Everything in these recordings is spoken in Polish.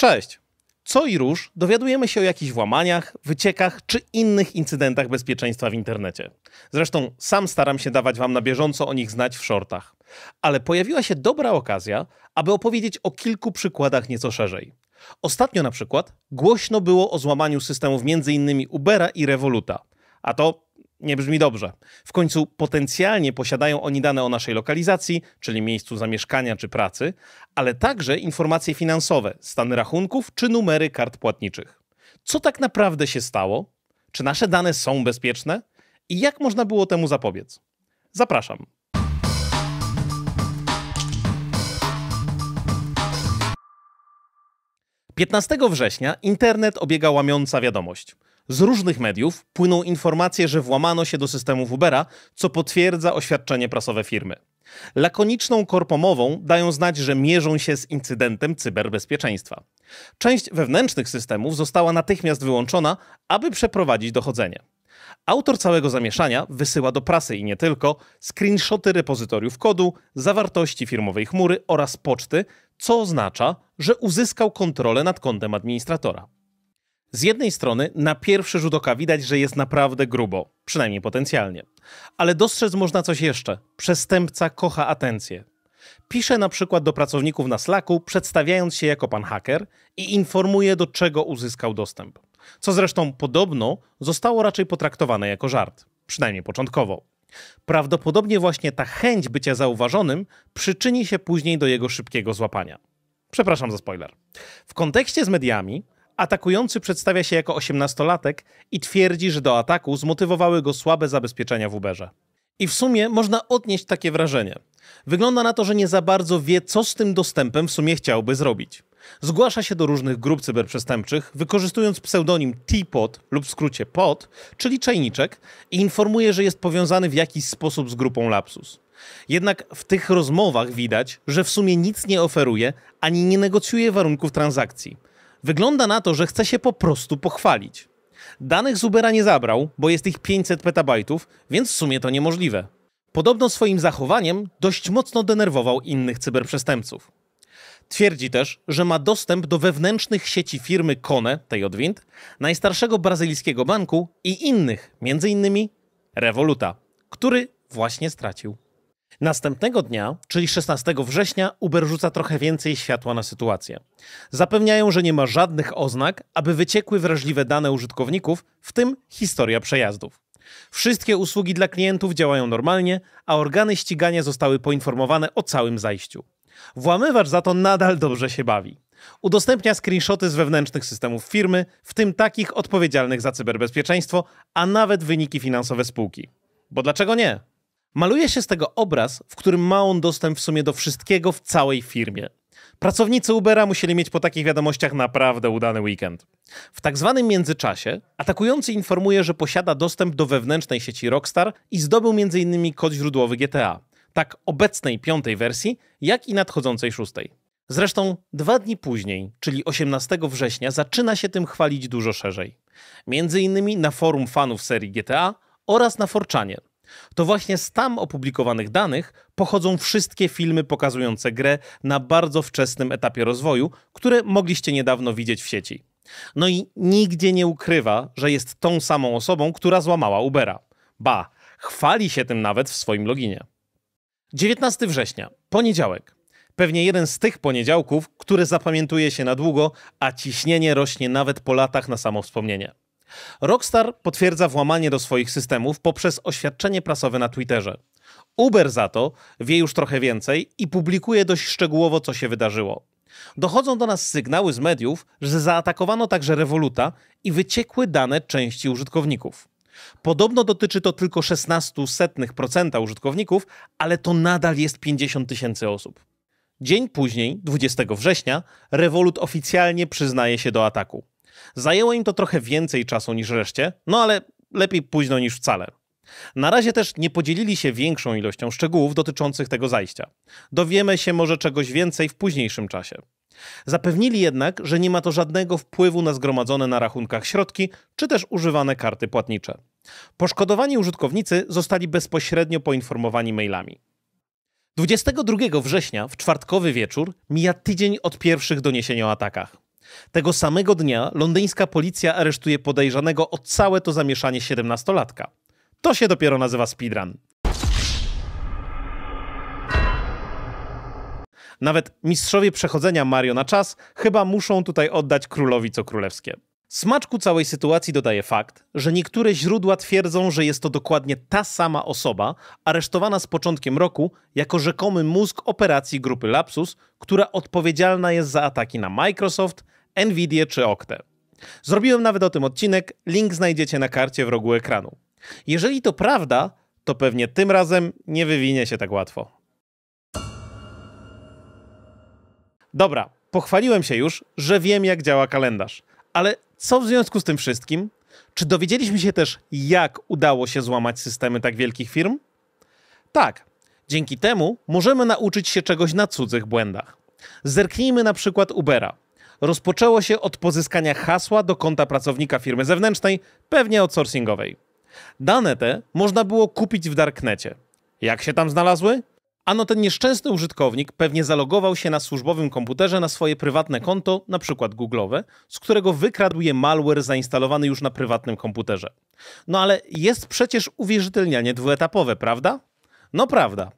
Cześć! Co i róż dowiadujemy się o jakichś włamaniach, wyciekach czy innych incydentach bezpieczeństwa w internecie. Zresztą sam staram się dawać Wam na bieżąco o nich znać w shortach. Ale pojawiła się dobra okazja, aby opowiedzieć o kilku przykładach nieco szerzej. Ostatnio na przykład głośno było o złamaniu systemów m.in. Ubera i Revoluta. A to nie brzmi dobrze. W końcu potencjalnie posiadają oni dane o naszej lokalizacji, czyli miejscu zamieszkania czy pracy, ale także informacje finansowe, stany rachunków czy numery kart płatniczych. Co tak naprawdę się stało? Czy nasze dane są bezpieczne? I jak można było temu zapobiec? Zapraszam. Piętnastego września internet obiega łamiąca wiadomość. Z różnych mediów płyną informacje, że włamano się do systemów Ubera, co potwierdza oświadczenie prasowe firmy. Lakoniczną korpomową dają znać, że mierzą się z incydentem cyberbezpieczeństwa. Część wewnętrznych systemów została natychmiast wyłączona, aby przeprowadzić dochodzenie. Autor całego zamieszania wysyła do prasy i nie tylko screenshoty repozytoriów kodu, zawartości firmowej chmury oraz poczty, co oznacza, że uzyskał kontrolę nad kontem administratora. Z jednej strony na pierwszy rzut oka widać, że jest naprawdę grubo, przynajmniej potencjalnie. Ale dostrzec można coś jeszcze. Przestępca kocha atencję. Pisze na przykład do pracowników na Slacku, przedstawiając się jako pan haker i informuje, do czego uzyskał dostęp. Co zresztą podobno zostało raczej potraktowane jako żart, przynajmniej początkowo. Prawdopodobnie właśnie ta chęć bycia zauważonym przyczyni się później do jego szybkiego złapania. Przepraszam za spoiler. W kontekście z mediami Atakujący przedstawia się jako osiemnastolatek i twierdzi, że do ataku zmotywowały go słabe zabezpieczenia w Uberze. I w sumie można odnieść takie wrażenie. Wygląda na to, że nie za bardzo wie, co z tym dostępem w sumie chciałby zrobić. Zgłasza się do różnych grup cyberprzestępczych, wykorzystując pseudonim T-Pod lub w skrócie POD, czyli czajniczek, i informuje, że jest powiązany w jakiś sposób z grupą Lapsus. Jednak w tych rozmowach widać, że w sumie nic nie oferuje ani nie negocjuje warunków transakcji Wygląda na to, że chce się po prostu pochwalić. Danych z Ubera nie zabrał, bo jest ich 500 petabajtów, więc w sumie to niemożliwe. Podobno swoim zachowaniem dość mocno denerwował innych cyberprzestępców. Twierdzi też, że ma dostęp do wewnętrznych sieci firmy Kone, tej od Wind, najstarszego brazylijskiego banku i innych, m.in. Revoluta, który właśnie stracił. Następnego dnia, czyli 16 września, Uber rzuca trochę więcej światła na sytuację. Zapewniają, że nie ma żadnych oznak, aby wyciekły wrażliwe dane użytkowników, w tym historia przejazdów. Wszystkie usługi dla klientów działają normalnie, a organy ścigania zostały poinformowane o całym zajściu. Włamywacz za to nadal dobrze się bawi. Udostępnia screenshoty z wewnętrznych systemów firmy, w tym takich odpowiedzialnych za cyberbezpieczeństwo, a nawet wyniki finansowe spółki. Bo dlaczego nie? Maluje się z tego obraz, w którym ma on dostęp w sumie do wszystkiego w całej firmie. Pracownicy Ubera musieli mieć po takich wiadomościach naprawdę udany weekend. W tak zwanym międzyczasie atakujący informuje, że posiada dostęp do wewnętrznej sieci Rockstar i zdobył m.in. kod źródłowy GTA. Tak obecnej piątej wersji, jak i nadchodzącej szóstej. Zresztą dwa dni później, czyli 18 września, zaczyna się tym chwalić dużo szerzej. Między innymi na forum fanów serii GTA oraz na Forczanie, to właśnie z tam opublikowanych danych pochodzą wszystkie filmy pokazujące grę na bardzo wczesnym etapie rozwoju, które mogliście niedawno widzieć w sieci. No i nigdzie nie ukrywa, że jest tą samą osobą, która złamała Ubera. Ba, chwali się tym nawet w swoim loginie. 19 września, poniedziałek. Pewnie jeden z tych poniedziałków, które zapamiętuje się na długo, a ciśnienie rośnie nawet po latach na samo wspomnienie. Rockstar potwierdza włamanie do swoich systemów poprzez oświadczenie prasowe na Twitterze. Uber za to wie już trochę więcej i publikuje dość szczegółowo, co się wydarzyło. Dochodzą do nas sygnały z mediów, że zaatakowano także Revoluta i wyciekły dane części użytkowników. Podobno dotyczy to tylko 16% użytkowników, ale to nadal jest 50 tysięcy osób. Dzień później, 20 września, Revolut oficjalnie przyznaje się do ataku. Zajęło im to trochę więcej czasu niż reszcie, no ale lepiej późno niż wcale. Na razie też nie podzielili się większą ilością szczegółów dotyczących tego zajścia. Dowiemy się może czegoś więcej w późniejszym czasie. Zapewnili jednak, że nie ma to żadnego wpływu na zgromadzone na rachunkach środki, czy też używane karty płatnicze. Poszkodowani użytkownicy zostali bezpośrednio poinformowani mailami. 22 września, w czwartkowy wieczór, mija tydzień od pierwszych doniesień o atakach. Tego samego dnia londyńska policja aresztuje podejrzanego o całe to zamieszanie 17-latka. To się dopiero nazywa speedrun. Nawet mistrzowie przechodzenia Mario na czas chyba muszą tutaj oddać królowi co królewskie. Smaczku całej sytuacji dodaje fakt, że niektóre źródła twierdzą, że jest to dokładnie ta sama osoba aresztowana z początkiem roku jako rzekomy mózg operacji grupy Lapsus, która odpowiedzialna jest za ataki na Microsoft, Nvidia czy Octę. Zrobiłem nawet o tym odcinek, link znajdziecie na karcie w rogu ekranu. Jeżeli to prawda, to pewnie tym razem nie wywinie się tak łatwo. Dobra, pochwaliłem się już, że wiem jak działa kalendarz. Ale co w związku z tym wszystkim? Czy dowiedzieliśmy się też, jak udało się złamać systemy tak wielkich firm? Tak, dzięki temu możemy nauczyć się czegoś na cudzych błędach. Zerknijmy na przykład Ubera. Rozpoczęło się od pozyskania hasła do konta pracownika firmy zewnętrznej, pewnie outsourcingowej. Dane te można było kupić w darknecie. Jak się tam znalazły? Ano ten nieszczęsny użytkownik pewnie zalogował się na służbowym komputerze na swoje prywatne konto, na przykład Google'owe, z którego wykradł je malware zainstalowany już na prywatnym komputerze. No ale jest przecież uwierzytelnianie dwuetapowe, prawda? No prawda.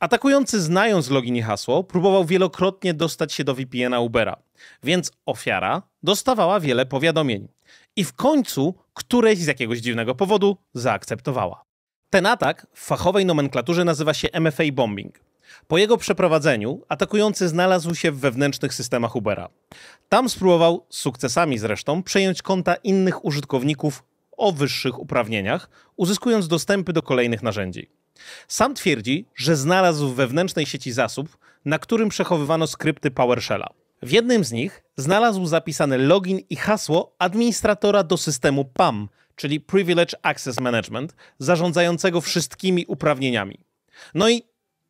Atakujący znając login i hasło, próbował wielokrotnie dostać się do VPN-a Ubera, więc ofiara dostawała wiele powiadomień. I w końcu któreś z jakiegoś dziwnego powodu zaakceptowała. Ten atak w fachowej nomenklaturze nazywa się MFA bombing. Po jego przeprowadzeniu atakujący znalazł się w wewnętrznych systemach Ubera. Tam spróbował, z sukcesami zresztą, przejąć konta innych użytkowników o wyższych uprawnieniach, uzyskując dostępy do kolejnych narzędzi. Sam twierdzi, że znalazł w wewnętrznej sieci zasób, na którym przechowywano skrypty PowerShella. W jednym z nich znalazł zapisane login i hasło administratora do systemu PAM, czyli Privilege Access Management, zarządzającego wszystkimi uprawnieniami. No i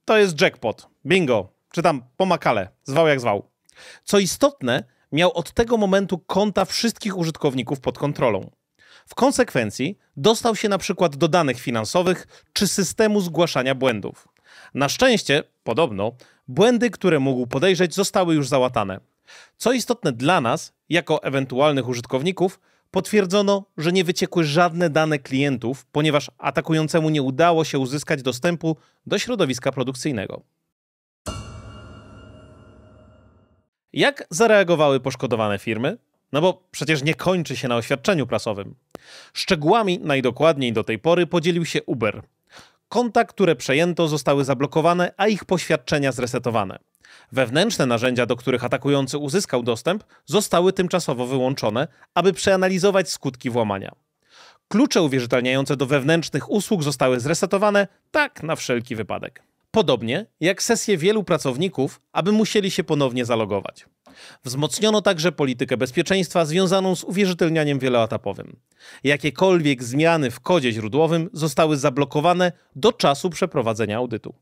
to jest jackpot. Bingo. Czy tam pomakale. Zwał jak zwał. Co istotne, miał od tego momentu konta wszystkich użytkowników pod kontrolą. W konsekwencji dostał się na przykład do danych finansowych czy systemu zgłaszania błędów. Na szczęście, podobno, błędy, które mógł podejrzeć, zostały już załatane. Co istotne dla nas, jako ewentualnych użytkowników, potwierdzono, że nie wyciekły żadne dane klientów, ponieważ atakującemu nie udało się uzyskać dostępu do środowiska produkcyjnego. Jak zareagowały poszkodowane firmy? No bo przecież nie kończy się na oświadczeniu prasowym. Szczegółami najdokładniej do tej pory podzielił się Uber. Konta, które przejęto, zostały zablokowane, a ich poświadczenia zresetowane. Wewnętrzne narzędzia, do których atakujący uzyskał dostęp, zostały tymczasowo wyłączone, aby przeanalizować skutki włamania. Klucze uwierzytelniające do wewnętrznych usług zostały zresetowane, tak na wszelki wypadek. Podobnie jak sesje wielu pracowników, aby musieli się ponownie zalogować. Wzmocniono także politykę bezpieczeństwa związaną z uwierzytelnianiem wieloetapowym. Jakiekolwiek zmiany w kodzie źródłowym zostały zablokowane do czasu przeprowadzenia audytu.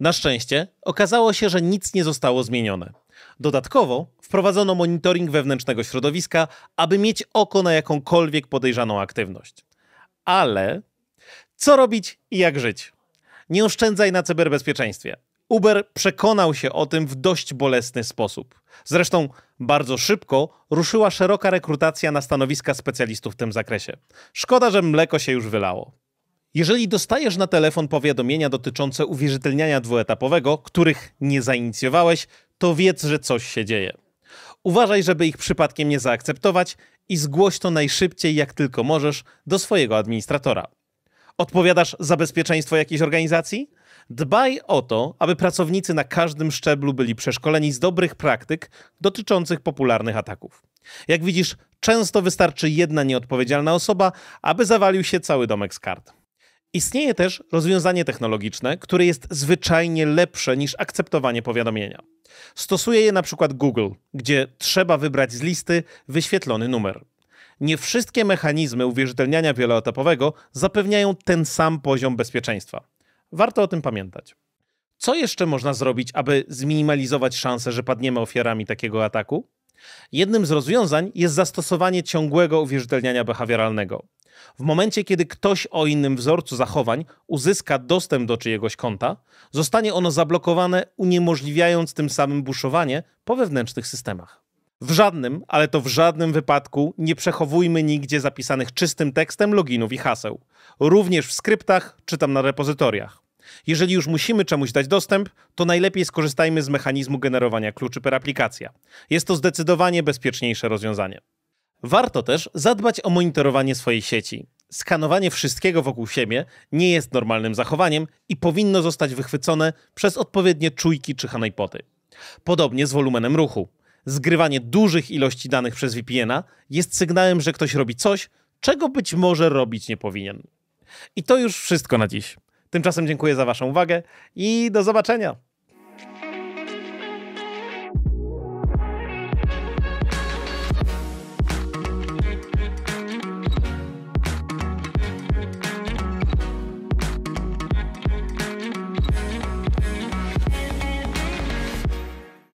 Na szczęście okazało się, że nic nie zostało zmienione. Dodatkowo wprowadzono monitoring wewnętrznego środowiska, aby mieć oko na jakąkolwiek podejrzaną aktywność. Ale co robić i jak żyć? Nie oszczędzaj na cyberbezpieczeństwie. Uber przekonał się o tym w dość bolesny sposób. Zresztą bardzo szybko ruszyła szeroka rekrutacja na stanowiska specjalistów w tym zakresie. Szkoda, że mleko się już wylało. Jeżeli dostajesz na telefon powiadomienia dotyczące uwierzytelniania dwuetapowego, których nie zainicjowałeś, to wiedz, że coś się dzieje. Uważaj, żeby ich przypadkiem nie zaakceptować i zgłoś to najszybciej, jak tylko możesz, do swojego administratora. Odpowiadasz za bezpieczeństwo jakiejś organizacji? Dbaj o to, aby pracownicy na każdym szczeblu byli przeszkoleni z dobrych praktyk dotyczących popularnych ataków. Jak widzisz, często wystarczy jedna nieodpowiedzialna osoba, aby zawalił się cały domek z kart. Istnieje też rozwiązanie technologiczne, które jest zwyczajnie lepsze niż akceptowanie powiadomienia. Stosuje je na przykład Google, gdzie trzeba wybrać z listy wyświetlony numer. Nie wszystkie mechanizmy uwierzytelniania wieloetapowego zapewniają ten sam poziom bezpieczeństwa. Warto o tym pamiętać. Co jeszcze można zrobić, aby zminimalizować szansę, że padniemy ofiarami takiego ataku? Jednym z rozwiązań jest zastosowanie ciągłego uwierzytelniania behawioralnego. W momencie, kiedy ktoś o innym wzorcu zachowań uzyska dostęp do czyjegoś konta, zostanie ono zablokowane, uniemożliwiając tym samym buszowanie po wewnętrznych systemach. W żadnym, ale to w żadnym wypadku nie przechowujmy nigdzie zapisanych czystym tekstem loginów i haseł. Również w skryptach czy tam na repozytoriach. Jeżeli już musimy czemuś dać dostęp, to najlepiej skorzystajmy z mechanizmu generowania kluczy per aplikacja. Jest to zdecydowanie bezpieczniejsze rozwiązanie. Warto też zadbać o monitorowanie swojej sieci. Skanowanie wszystkiego wokół siebie nie jest normalnym zachowaniem i powinno zostać wychwycone przez odpowiednie czujki czy honeypoty. Podobnie z wolumenem ruchu. Zgrywanie dużych ilości danych przez VPN-a jest sygnałem, że ktoś robi coś, czego być może robić nie powinien. I to już wszystko na dziś. Tymczasem dziękuję za Waszą uwagę i do zobaczenia.